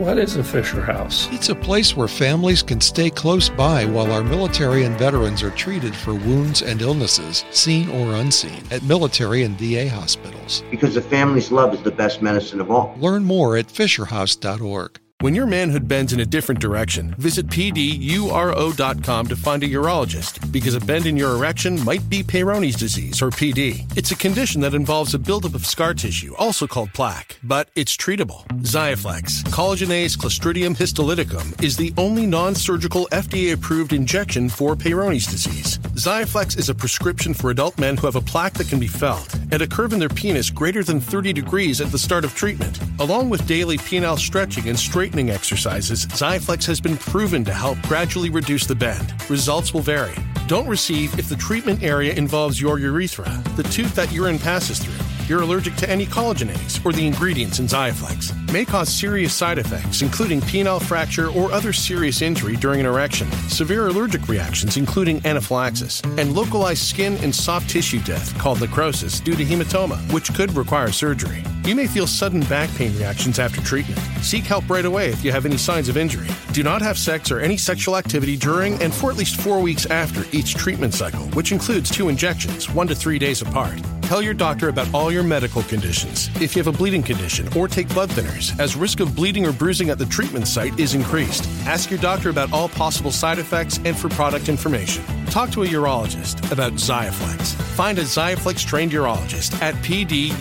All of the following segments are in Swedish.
What is a Fisher House? It's a place where families can stay close by while our military and veterans are treated for wounds and illnesses, seen or unseen, at military and VA hospitals. Because the family's love is the best medicine of all. Learn more at FisherHouse.org. When your manhood bends in a different direction, visit PDURO.com to find a urologist because a bend in your erection might be Peyronie's disease or PD. It's a condition that involves a buildup of scar tissue, also called plaque, but it's treatable. Xiaflex, collagenase Clostridium histolyticum, is the only non surgical FDA approved injection for Peyronie's disease. Xiaflex is a prescription for adult men who have a plaque that can be felt and a curve in their penis greater than 30 degrees at the start of treatment. Along with daily penile stretching and straightening exercises, Xiaflex has been proven to help gradually reduce the bend. Results will vary. Don't receive if the treatment area involves your urethra, the tooth that urine passes through, you're allergic to any collagenase, or the ingredients in Xiaflex. May cause serious side effects, including penile fracture or other serious injury during an erection, severe allergic reactions, including anaphylaxis, and localized skin and soft tissue death called necrosis due to hematoma, which could require surgery. You may feel sudden back pain reactions after treatment. Seek help right away if you have any signs of injury. Do not have sex or any sexual activity during and for at least four weeks after each treatment cycle, which includes two injections, one to three days apart. Tell your doctor about all your medical conditions. If you have a bleeding condition or take blood thinners, as risk of bleeding or bruising at the treatment site is increased. Ask your doctor about all possible side effects and for product information. Talk to a urologist about Xiaflex. Find a Xiaflex trained urologist at pduro.com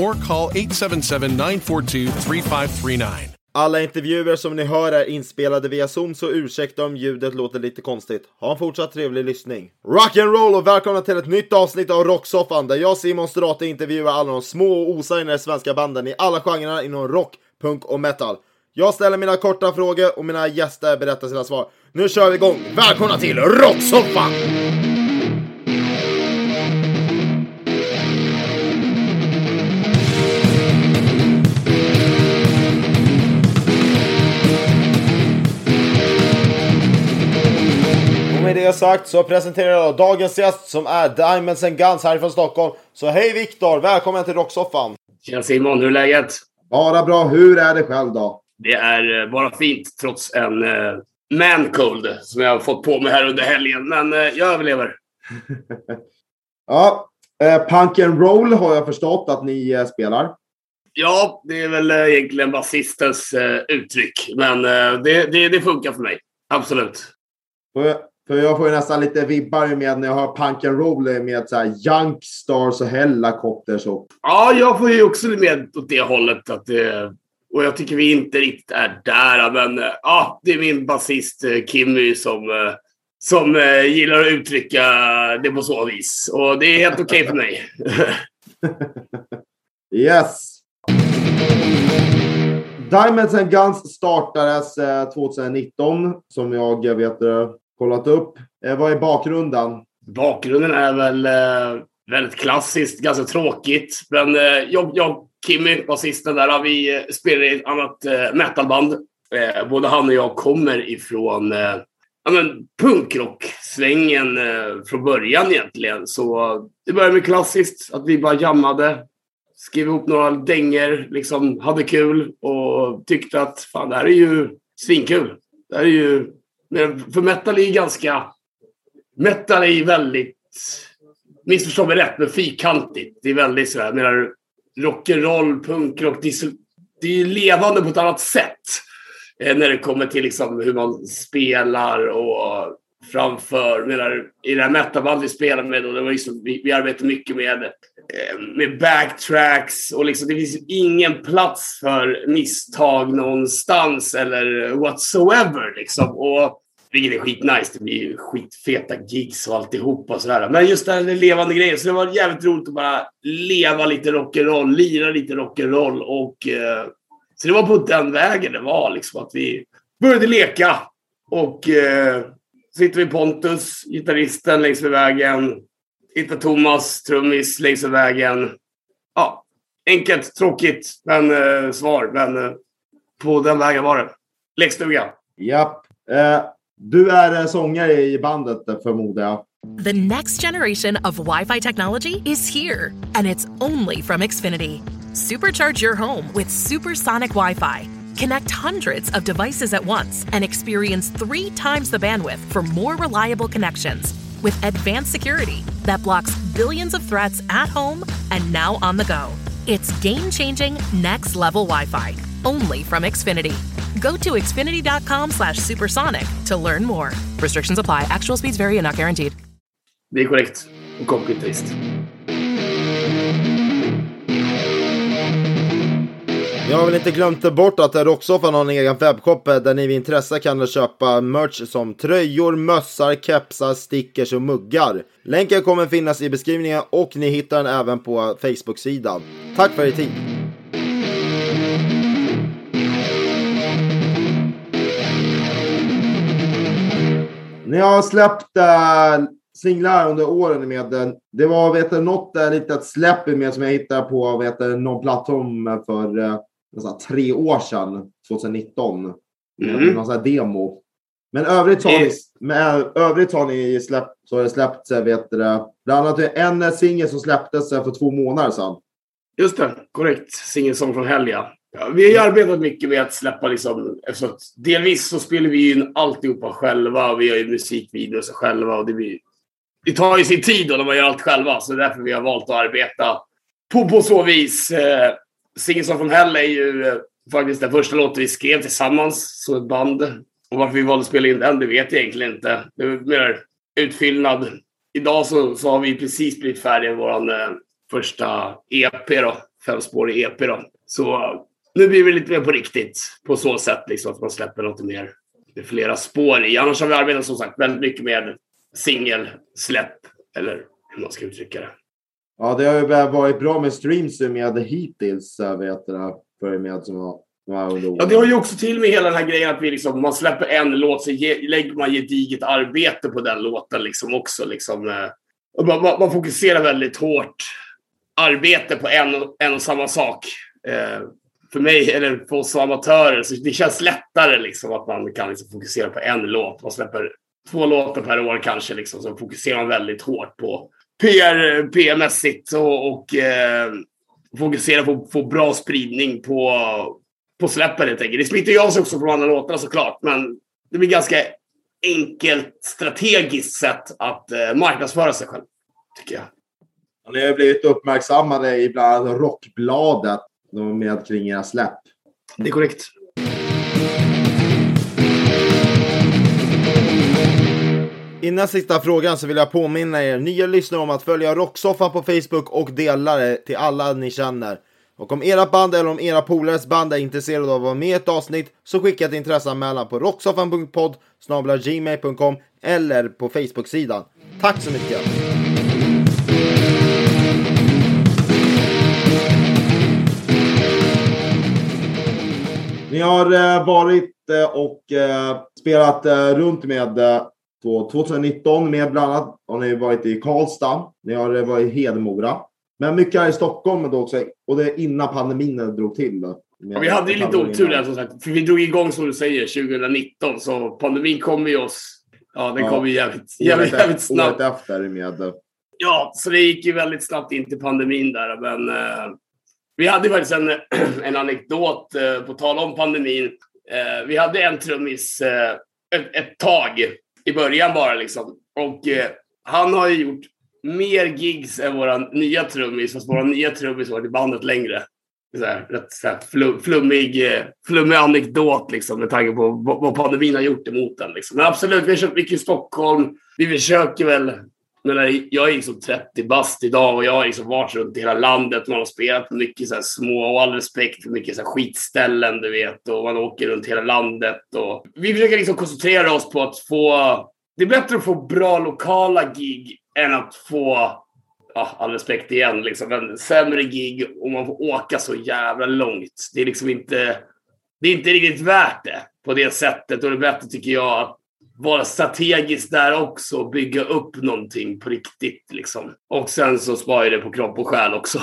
or call 877 942 3539. Alla intervjuer som ni hör är inspelade via Zoom så ursäkta om ljudet låter lite konstigt. Ha en fortsatt trevlig lyssning. Rock'n'roll och välkomna till ett nytt avsnitt av Rocksoffan där jag Simon Strate intervjuar alla de små och osignade svenska banden i alla genrer inom rock, punk och metal. Jag ställer mina korta frågor och mina gäster berättar sina svar. Nu kör vi igång! Välkomna till Rocksoffan! Med det sagt så presenterar jag dagens gäst som är Diamonds and Guns härifrån Stockholm. Så hej Viktor, välkommen till Rocksoffan! Tjena Simon, hur är läget? Bara bra, hur är det själv då? Det är eh, bara fint trots en uh, man cold som jag har fått på mig här under helgen. Men uh, jag överlever. ja, eh, punk and roll har jag förstått att ni eh, spelar. Ja, det är väl uh, egentligen basistens uttryck. Men det, det, det, funkar för mig. Absolut. Jag, för jag får ju nästan lite vibbar med när jag hör punk and roll med så här Youngstars och Hellacopters. Och... Ja, jag får ju också med åt det hållet. Att det, och jag tycker vi inte riktigt är där. Men ja, det är min basist Kimmy som, som gillar att uttrycka det på så vis. Och det är helt okej okay för mig. yes. Diamonds and Guns startades 2019 som jag vet kollat upp. Eh, vad är bakgrunden? Bakgrunden är väl eh, väldigt klassiskt, ganska tråkigt. Men eh, jag, jag Kimmy, basisten där, vi spelar i ett annat eh, metalband. Eh, både han och jag kommer ifrån eh, ja, punkrock-svängen eh, från början egentligen. Så det började med klassiskt, att vi bara jammade. Skrev ihop några dänger, liksom hade kul och tyckte att fan, det här är ju svinkul. Det här är ju... För metal är ju ganska... Metal är ju väldigt... Missförstå mig rätt, men fyrkantigt. Det är väldigt sådär, menar rock'n'roll, punkrock, det, är det är levande på ett annat sätt. Eh, när det kommer till liksom hur man spelar och framför. Menar, I det här metaband vi spelade med, då, det var liksom, vi, vi arbetade mycket med, eh, med backtracks och liksom, det finns ingen plats för misstag någonstans eller whatsoever. Liksom. Och vilket är skitnice. Det blir ju skitfeta gigs och alltihopa och sådär. Men just den levande grejen. Så det var jävligt roligt att bara leva lite rock'n'roll, lira lite rock'n'roll och eh, så det var på den vägen det var liksom att vi började leka och eh, så hittade vi Pontus, gitarristen längs med vägen. Hittade Thomas, trummis längs med vägen. Ja, enkelt, tråkigt, men eh, svar. Men eh, på den vägen var det. Lekstuga. Japp. Eh, Du är sångare i bandet förmodar jag. The next generation of Wi-Fi technology is here and it's only from Xfinity. Supercharge your home with supersonic Wi-Fi Connect hundreds of devices at once and experience three times the bandwidth for more reliable connections. With advanced security that blocks billions of threats at home and now on the go. It's game changing, next level Wi Fi. Only from Xfinity. Go to xfinity.com slash supersonic to learn more. Restrictions apply. Actual speeds vary and not guaranteed. Det är korrekt. Jag har väl inte glömt bort att Rocksoffan har en egen webbshop där ni vid intresse kan köpa merch som tröjor, mössar, kepsar, stickers och muggar. Länken kommer finnas i beskrivningen och ni hittar den även på Facebook-sidan. Tack för er tid! Ni har släppt äh, singlar under åren med den. Det var vet du, något äh, litet släpp med som jag hittade på vet du, någon plattform för äh, nästan tre år sedan, 2019. Mm. Någon sån här demo. Men övrigt har ni, med, övrigt har ni släppt, så har det släppts, vet du, bland annat en singel som släpptes för två månader sedan. Just det, korrekt. Singelsång från helga. Ja, vi har ju arbetat mycket med att släppa liksom, eftersom delvis så spelar vi in alltihopa själva och vi har ju musikvideos själva och det, blir, det tar ju sin tid då när man gör allt själva så det är därför vi har valt att arbeta på, på så vis. Eh, Singelsång från Hell är ju eh, faktiskt den första låten vi skrev tillsammans som ett band. Och varför vi valde att spela in den, det vet jag egentligen inte. Det är mer utfyllnad. Idag så, så har vi precis blivit färdiga med vår eh, första EP då. Femspårig EP då. Så eh, nu blir det lite mer på riktigt på så sätt liksom att man släpper något mer. Det är flera spår i. Annars har vi arbetat som sagt väldigt mycket med singelsläpp eller hur man ska uttrycka det. Ja, det har ju varit bra med streams med hittills, vet jag, för med som har Ja, det har ju också till med hela den här grejen att vi liksom, man släpper en låt så ge, lägger man gediget arbete på den låten liksom också. Liksom, eh, man, man, fokuserar väldigt hårt arbete på en, en och samma sak. Eh, för mig, eller för oss som amatörer, så det känns lättare liksom att man kan liksom fokusera på en låt. Man släpper två låtar per år kanske, liksom, så fokuserar man väldigt hårt på PR, PR-mässigt och, och eh, fokusera på att få bra spridning på, på släppen helt enkelt. Det smittar ju av sig också från andra låtarna såklart, men det blir ganska enkelt strategiskt sätt att eh, marknadsföra sig själv, tycker jag. Ni har blivit uppmärksammade i bland annat Rockbladet med kring era släpp. Det är korrekt. Innan sista frågan så vill jag påminna er nya lyssnare om att följa Rocksoffan på Facebook och dela det till alla ni känner. Och om era band eller om era polares band är intresserade av att vara med i ett avsnitt så skicka ett intresseanmälan på rocksoffan.podd gmail.com eller på Facebook-sidan. Tack så mycket! Ni har eh, varit eh, och eh, spelat runt med 2019 med bland annat har ni varit i Karlstad. Ni har varit i Hedemora. Men mycket här i Stockholm då också. Och det är innan pandemin drog till. Då, ja, vi hade ju lite otur där som sagt. För vi drog igång som du säger 2019. Så pandemin kom ju oss. Ja, den ja, kom ju jävligt, jävligt, jävligt snabbt. Året efter med. Ja, så det gick ju väldigt snabbt in till pandemin där. Men eh, vi hade faktiskt en, en anekdot eh, på tal om pandemin. Eh, vi hade en trummis eh, ett, ett, tag i början bara liksom. Och eh, han har ju gjort mer gigs än vår nya trummis, fast vår nya trummis har varit i bandet längre. Så här, rätt så här, flum, flummig, eh, flummig anekdot liksom, med tanke på vad pandemin har gjort emot den. Liksom. Men absolut, vi har kört mycket i Stockholm. Vi försöker väl när jag är liksom 30 bast idag och jag har liksom varit runt i hela landet. Man har spelat på mycket så här små, och all respekt mycket så här skitställen, du vet. Och man åker runt hela landet. Och vi försöker liksom koncentrera oss på att få... Det är bättre att få bra lokala gig än att få, ja, all respekt igen, liksom, en sämre gig och man får åka så jävla långt. Det är liksom inte... Det är inte riktigt värt det på det sättet. Och det är bättre, tycker jag, att vara strategisk där också. Bygga upp någonting på riktigt. Liksom. Och sen så sparar det på kropp och själ också.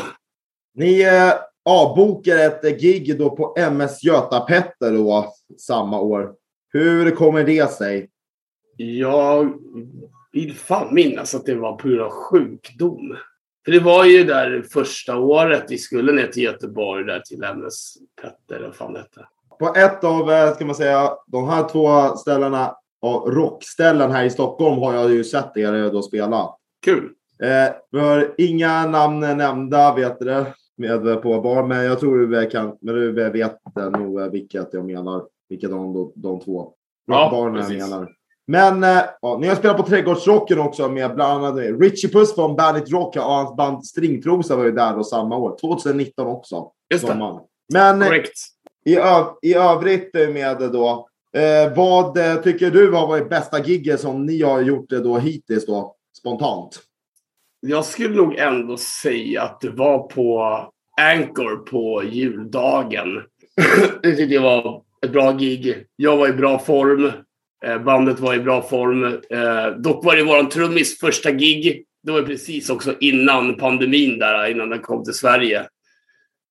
Ni eh, avbokar ett gig då på MS Göta-Petter då samma år. Hur kommer det sig? Jag vill fan minnas att det var på grund av sjukdom. För det var ju där första året vi skulle ner till Göteborg, där till MS Petter, vad fan det hette. på ett av, eh, ska man säga, de här två ställena, rockställen här i Stockholm har jag ju sett er då spela. Kul! Eh, vi har inga namn nämnda, vet du med på bar, men jag tror du kan, men du vet nog vilket jag menar, vilket av de, de två rockbarnen ja, jag menar. Men eh, ja, ni har spelat på Trädgårdsrocken också med bland annat Richie Puss från Bandit Rock och hans band Stringtrosa var ju där då samma år. 2019 också. Just det. Men eh, i, i övrigt med då. Eh, vad eh, tycker du har varit bästa gigget som ni har gjort det då hittills då? Spontant. Jag skulle nog ändå säga att det var på Anchor på juldagen. det tyckte jag var ett bra gig. Jag var i bra form. Eh, bandet var i bra form. Dock var det vår trummis första gig. Det var precis också innan pandemin där, innan den kom till Sverige.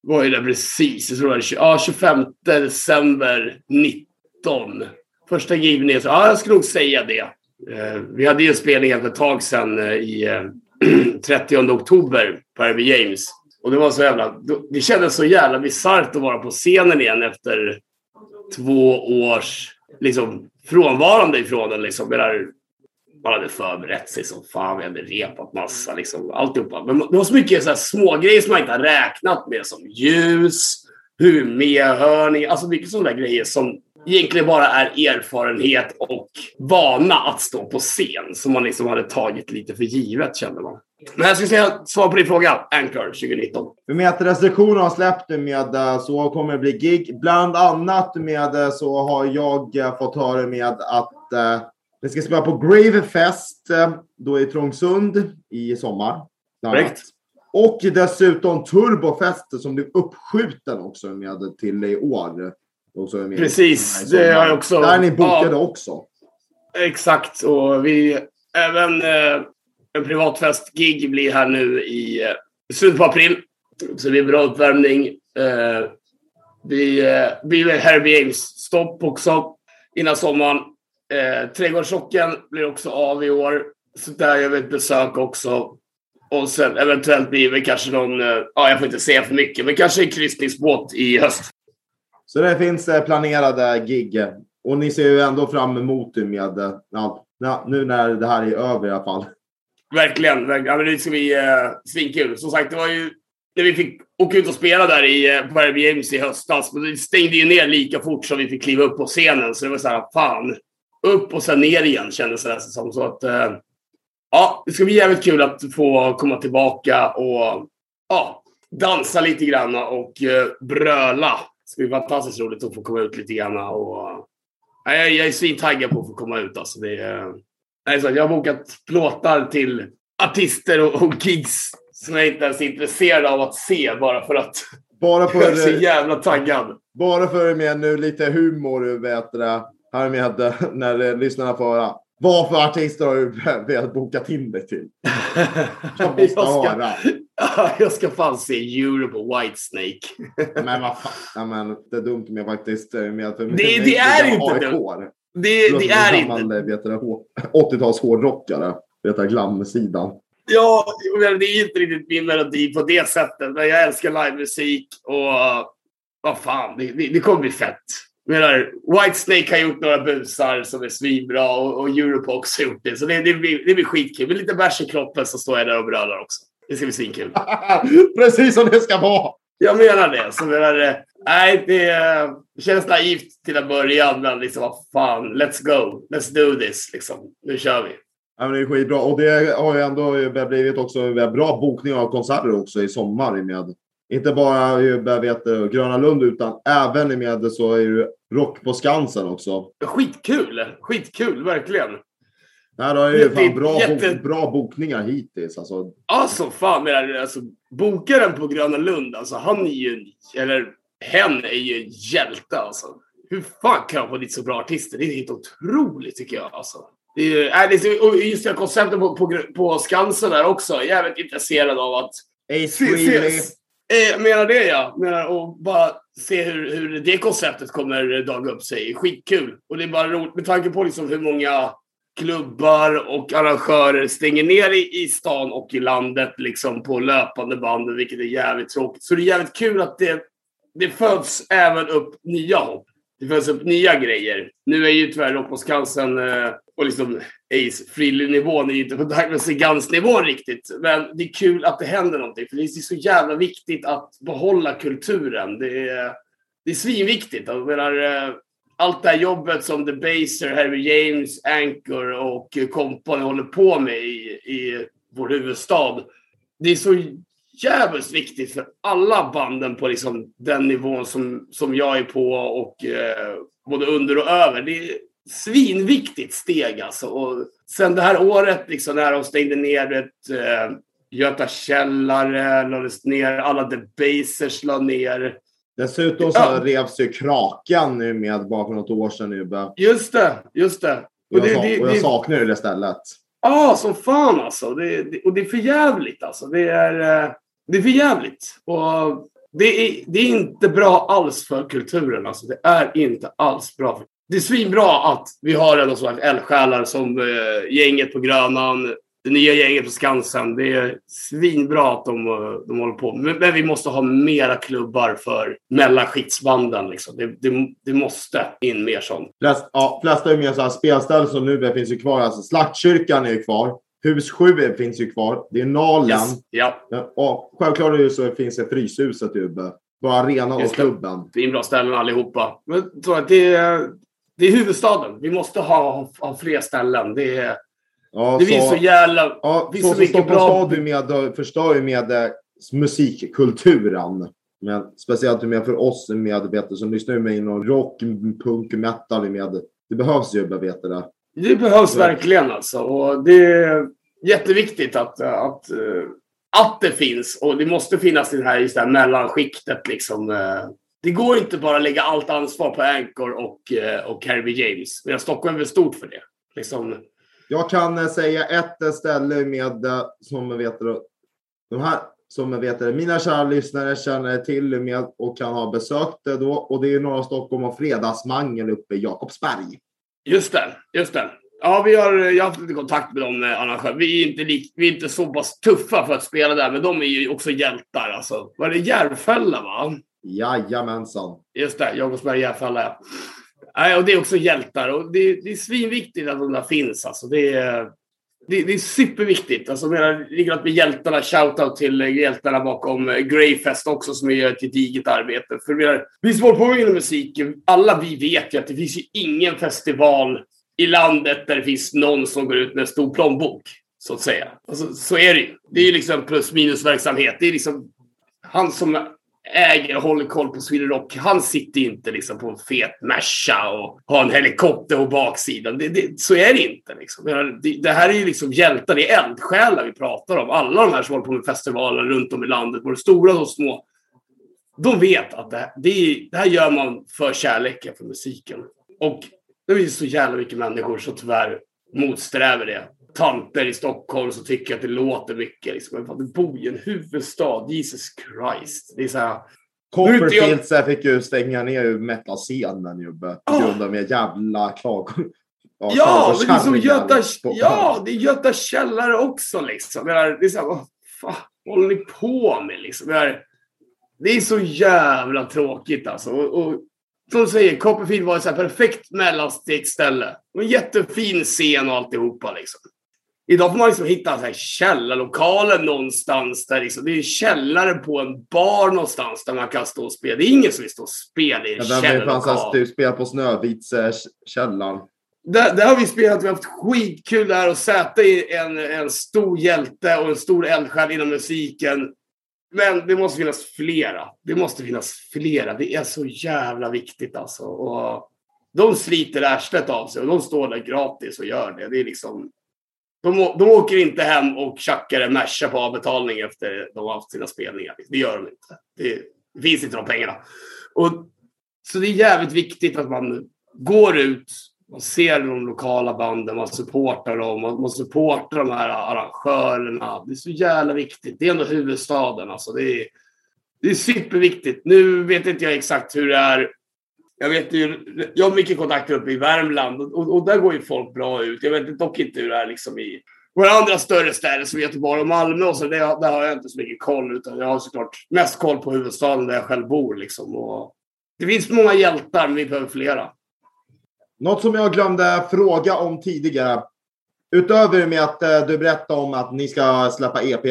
Det var ju där precis, jag tror det var ja, 25 december 19. Första givningen. så ja, jag skulle nog säga det. Eh, vi hade ju en spelning ett tag sedan eh, i eh, 30 oktober på RB James. Och det var så jävla... Det kändes så jävla bisarrt att vara på scenen igen efter två års liksom, frånvarande ifrån den. Liksom. Där man hade förberett sig som fan, vi hade repat massa, liksom, alltihopa. Men det var så mycket så här, smågrejer som man inte har räknat med, som ljus, hur medhörning, alltså mycket sådana grejer som egentligen bara är erfarenhet och vana att stå på scen som man liksom hade tagit lite för givet kände man. Men jag ska säga svar på din fråga, Anchor 2019. Vi med att restriktionerna har släppt med eh, så kommer det bli gig. Bland annat med eh, så har jag eh, fått höra med att eh, vi ska spela på Gravefest då i Trångsund i sommar. Korrekt. Och dessutom Turbofest som blir uppskjuten också med till i år. Precis, det har jag också. Där är ni bokade ja, också. Exakt, och vi även eh, en privatfest-gig blir här nu i eh, slutet på april. Så det är bra uppvärmning. Eh, vi eh, blir Herbie Ames-stopp också innan sommaren. Eh, Trädgårdsrocken blir också av i år. Så där gör vi ett besök också. Och sen eventuellt blir det kanske någon, eh, ja jag får inte säga för mycket, men kanske en kryssningsbåt i höst. Så det finns eh, planerade gig. Och ni ser ju ändå fram emot det med, eh, ja, nu när det här är över i alla fall. Verkligen, verkligen. Ja, men det ska bli eh, svinkul. Som sagt, det var ju när vi fick åka ut och spela där i, eh, på RB Games i höstas. Men det stängde ju ner lika fort som vi fick kliva upp på scenen. Så det var så här, fan. Upp och sen ner igen kändes det nästan som. Så att, eh, ja, det ska bli jävligt kul att få komma tillbaka och ja, dansa lite grann och eh, bröla. Ska bli fantastiskt roligt att få komma ut lite grann. Och, ja, jag, jag är svintaggad på att få komma ut. Alltså, det, är... Nej, så jag har bokat plåtar till artister och, och gigs som jag inte ens är intresserad av att se bara för att bara för, jag är så jävla taggad. Bara för med nu lite humor, vet du, här med när lyssnarna får höra. Vad för artister har du velat boka in dig till? Jag måste jag ska, höra. jag ska fan se Europe och Whitesnake. men vad fan, ja, men, det är dumt med faktiskt. Med, för det, det är inte dumt. Det, det är inte... 80-tals hårdrockare. Vet du, glamsidan. Ja, det är inte riktigt min melodi på det sättet. Men jag älskar livemusik och vad fan, det, det, det kommer bli fett. Menar, Whitesnake har gjort några busar som är svinbra och, och Europe också har gjort det. Så det, det, blir, det blir skitkul. Med lite bärs i kroppen så står jag där och brölar också. Det ska bli svinkul. Precis som det ska vara! Jag menar det. Så menar, nej, det, känns naivt till en början, men liksom vad fan, let's go, let's do this, liksom. Nu kör vi. Ja, men det är skitbra. Och det har ju ändå blivit också bra bokning av konserter också i sommar med inte bara vet, Gröna Lund utan även med så är det Rock på Skansen också. Skitkul! Skitkul, verkligen. Nej, det är ju fan bra, jätte... bra bokningar hittills. Alltså, alltså fan, men, alltså, bokaren på Gröna Lund, alltså han är ju, eller hen är ju en hjälte alltså. Hur fan kan jag få dit så bra artister? Det är helt otroligt tycker jag alltså. Det är, äh, det är, och just det konceptet på, på, på Skansen där också. Jävligt intresserad av att... Ace Frehley. Jag menar det ja. Menar, och bara se hur, hur det konceptet kommer daga upp sig. Skitkul. Och det är bara roligt med tanke på liksom hur många klubbar och arrangörer stänger ner i, i stan och i landet liksom på löpande band, vilket är jävligt tråkigt. Så det är jävligt kul att det, det föds även upp nya hopp. det föds upp nya grejer. Nu är ju tyvärr Rock på Skansen eh, och liksom Ace Frilly-nivån är ju inte på Douglas Gans-nivån riktigt. Men det är kul att det händer någonting, för det är så jävla viktigt att behålla kulturen. Det är, det är svinviktigt. Jag menar, eh, allt det här jobbet som The Baser, Harry James, Anchor och Company håller på med i, i vår huvudstad. Det är så jävligt viktigt för alla banden på liksom den nivån som, som jag är på och eh, både under och över. Det är svinviktigt steg alltså. Och sen det här året liksom när de stängde ner ett eh, Göta källare, lades ner, alla The Basers la ner. Dessutom så ja. revs ju Krakan nu med bara för något år sedan nu. Just det, just det. Och, jag, det, och jag saknar ju det stället. Ja, ah, som fan alltså. Det, det, och det är för jävligt alltså. Det är, eh, det är för jävligt. Och det är, det är inte bra alls för kulturen. Alltså. Det är inte alls bra. För... Det är svinbra att vi har en sån eldsjälar som eh, gänget på Grönan, det nya gänget på Skansen. Det är svinbra att de, de håller på. Men, men vi måste ha mera klubbar för mellanskiktsbanden. Liksom. Det, det, det, måste in mer sånt. Flest, ja, flesta är mer så här spelställen som nu finns ju kvar. Alltså, Slaktkyrkan är ju kvar. Hus 7 finns ju kvar. Det är Nalen. Yes. Ja. Och självklart är det så finns det Fryshuset Ube. På arenan och klubben. Det är bra ställen allihopa. Men att det, är, det är huvudstaden. Vi måste ha, ha fler ställen. Det, är, ja, det så, finns så jävla... Ja, finns så, så, så bra... stad med, förstör ju med eh, musikkulturen. Men speciellt med för oss medvetna som lyssnar med inom rock, punk, metal. Med, det behövs ju, vet det. Det behövs verkligen alltså. Och det är jätteviktigt att, att, att det finns. Och det måste finnas det här, just det här mellanskiktet. Liksom. Det går inte bara att lägga allt ansvar på Anchor och, och Herbie James. Men Stockholm är väl stort för det. Liksom. Jag kan eh, säga ett ställe med, eh, som vet de här som vet det, mina kära lyssnare känner till med och kan ha besökt det då. Och det är Norra Stockholm och Fredagsmangel uppe i Jakobsberg. Just det, just det. Ja, vi har, jag har haft lite kontakt med dem eh, arrangörerna. Vi är, inte lik, vi är inte så pass tuffa för att spela där, men de är ju också hjältar. Alltså. Var det Järfälla, va? Jajamensan. Just det, Jakobsberg, Järfälla, ja. Nej, och det är också hjältar. Och det, det är svinviktigt att de där finns. Alltså. Det, är, det, det är superviktigt. Alltså, det ligger att med hjältarna. Shoutout till hjältarna bakom Greyfest också som gör ett gediget arbete. För menar, vi som håller på med musik, alla vi vet ju att det finns ju ingen festival i landet där det finns någon som går ut med en stor plånbok. Så att säga. Alltså, så är det ju. Det är ju liksom plus minus verksamhet. Det är liksom han som äger och håller koll på Sweden Rock. Han sitter inte liksom på en fet Merca och har en helikopter på baksidan. Det, det, så är det inte. Liksom. Det, det, här är ju liksom hjältar, det är eldsjälar vi pratar om. Alla de här som håller på med festivaler runt om i landet, både stora och små. De vet att det, det, det här gör man för kärleken för musiken. Och det är så jävla mycket människor som tyvärr motsträver det. Tanter i Stockholm som tycker att det låter mycket. Liksom. Du bor i en huvudstad. Jesus Christ. Det är så här... Copperfield jag... fick ju stänga ner metal-scenen ju på oh. grund av med jävla klagomål. Ja, ja men det är som Göta, ja, det är Göta källare också liksom. Det är så här, vad fan håller ni på med liksom? Det är så jävla tråkigt alltså. Och, och som du säger, Copperfield var ett så perfekt mellanstegsställe. En jättefin scen och alltihopa liksom. Idag får man liksom hitta så här källarlokaler någonstans. Där liksom, det är källare på en bar någonstans där man kan stå och spela. Det är ingen som vill stå och spela i en ja, källarlokal. Du spelar på Snövits äh, källaren. Där, där har vi spelat. Vi har haft skitkul där och Zäta är en, en stor hjälte och en stor eldsjäl inom musiken. Men det måste finnas flera. Det måste finnas flera. Det är så jävla viktigt alltså. Och de sliter arslet av sig och de står där gratis och gör det. Det är liksom... De, de åker inte hem och tjackar en Merca på avbetalning efter de har haft sina spelningar. Det gör de inte. Det, det finns inte de pengarna. Och, så det är jävligt viktigt att man går ut man ser de lokala banden, man supportar dem, man, man supportar de här arrangörerna. Det är så jävla viktigt. Det är ändå huvudstaden. Alltså. Det, är, det är superviktigt. Nu vet inte jag exakt hur det är. Jag, vet ju, jag har mycket kontakter uppe i Värmland och, och där går ju folk bra ut. Jag vet dock inte hur det är liksom i våra andra större städer som Göteborg och Malmö. Och så, det, där har jag inte så mycket koll. Utan jag har såklart mest koll på huvudstaden där jag själv bor. Liksom, och det finns många hjältar, men vi behöver flera. Något som jag glömde fråga om tidigare. Utöver med att eh, du berättade om att ni ska släppa EP.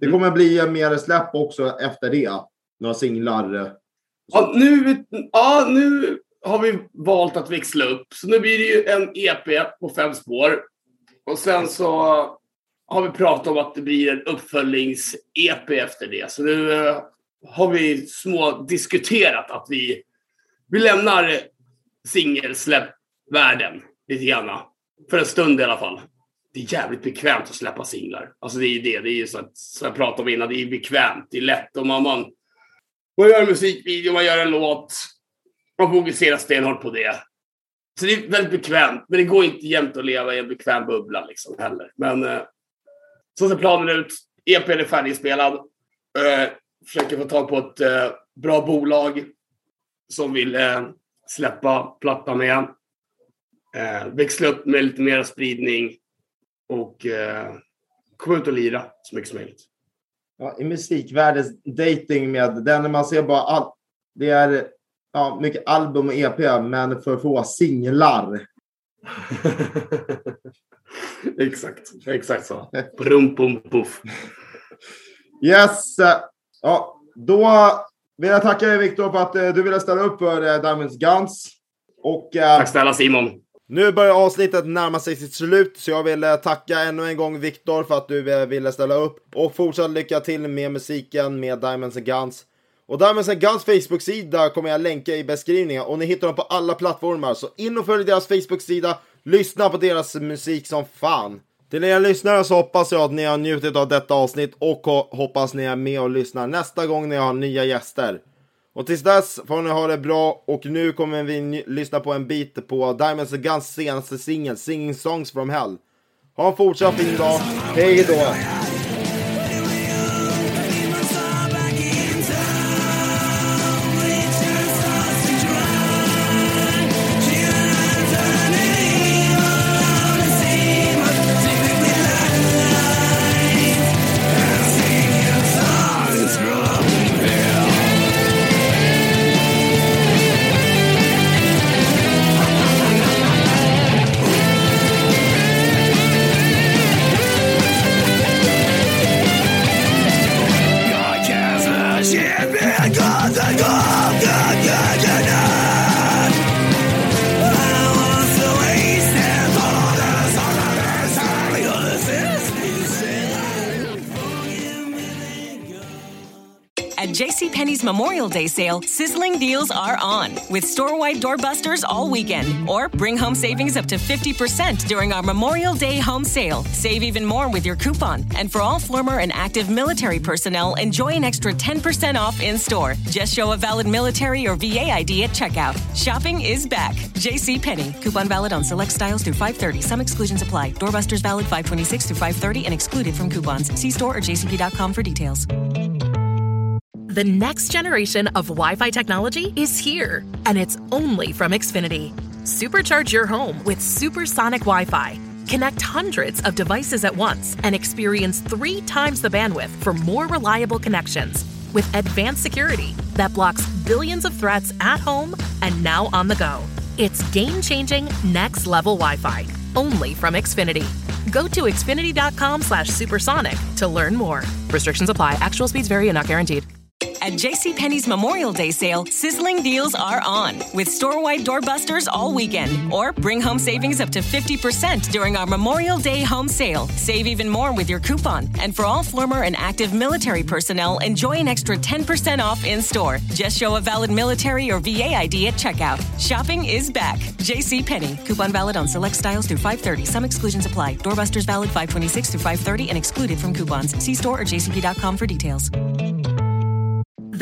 Det kommer bli mer släpp också efter det. Några singlar. Ja nu, ja, nu har vi valt att växla upp. Så nu blir det ju en EP på fem spår. Och sen så har vi pratat om att det blir en uppföljnings-EP efter det. Så nu eh, har vi små diskuterat att vi, vi lämnar singelsläppvärlden lite grann. För en stund i alla fall. Det är jävligt bekvämt att släppa singlar. Alltså det är ju det. Det är ju så att, som jag pratade om innan, det är bekvämt. Det är lätt. Och man, man, gör en musikvideo, man gör en låt. Man fokuserar stenhårt på det. Så det är väldigt bekvämt. Men det går inte jämt att leva i en bekväm bubbla liksom heller. Men eh, så ser planen ut. EPn är färdigspelad. Eh, försöker få tag på ett eh, bra bolag som vill eh, släppa plattan igen. Eh, växla upp med lite mer spridning och eh, komma ut och lira så mycket som möjligt. Ja, I musikvärldens dating med den man ser bara all, det är ja, mycket album och EP men för få singlar. exakt, exakt så. Brum, bum, puff. Yes! Ja, då vill jag tacka dig Viktor för att eh, du ville ställa upp för eh, Diamonds Guns. Och, eh, Tack snälla Simon. Nu börjar avsnittet närma sig sitt slut, så jag vill eh, tacka ännu en gång Viktor för att du eh, ville ställa upp. Och fortsatt lycka till med musiken med Diamonds and Guns. Och Diamonds and Guns Facebook-sida kommer jag länka i beskrivningen och ni hittar dem på alla plattformar. Så in och följ deras Facebook-sida, lyssna på deras musik som fan. Till er lyssnare så hoppas jag att ni har njutit av detta avsnitt och hoppas ni är med och lyssnar nästa gång när jag har nya gäster. Och tills dess får ni ha det bra och nu kommer vi lyssna på en bit på Diamonds and Guns senaste singel, Singing Songs from Hell. Ha en fortsatt fin dag, hej då! Memorial Day sale, sizzling deals are on with store wide doorbusters all weekend. Or bring home savings up to 50% during our Memorial Day home sale. Save even more with your coupon. And for all former and active military personnel, enjoy an extra 10% off in store. Just show a valid military or VA ID at checkout. Shopping is back. JCPenney. Coupon valid on select styles through 530. Some exclusions apply. Doorbusters valid 526 through 530 and excluded from coupons. See store or jcp.com for details. The next generation of Wi Fi technology is here, and it's only from Xfinity. Supercharge your home with supersonic Wi Fi. Connect hundreds of devices at once and experience three times the bandwidth for more reliable connections. With advanced security that blocks billions of threats at home and now on the go. It's game changing, next level Wi Fi, only from Xfinity. Go to xfinity.com slash supersonic to learn more. Restrictions apply, actual speeds vary and not guaranteed. At JCPenney's Memorial Day sale, sizzling deals are on with store wide doorbusters all weekend. Or bring home savings up to 50% during our Memorial Day home sale. Save even more with your coupon. And for all former and active military personnel, enjoy an extra 10% off in store. Just show a valid military or VA ID at checkout. Shopping is back. JCPenney. Coupon valid on select styles through 530. Some exclusions apply. Doorbusters valid 526 through 530 and excluded from coupons. See store or jcp.com for details.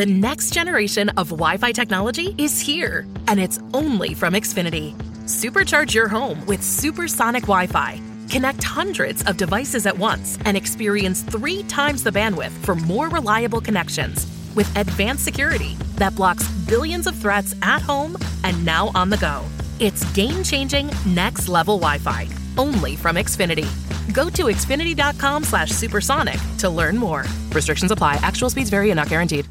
The next generation of Wi Fi technology is here, and it's only from Xfinity. Supercharge your home with supersonic Wi Fi. Connect hundreds of devices at once and experience three times the bandwidth for more reliable connections. With advanced security that blocks billions of threats at home and now on the go. It's game changing, next level Wi Fi, only from Xfinity. Go to xfinity.com slash supersonic to learn more. Restrictions apply, actual speeds vary and not guaranteed.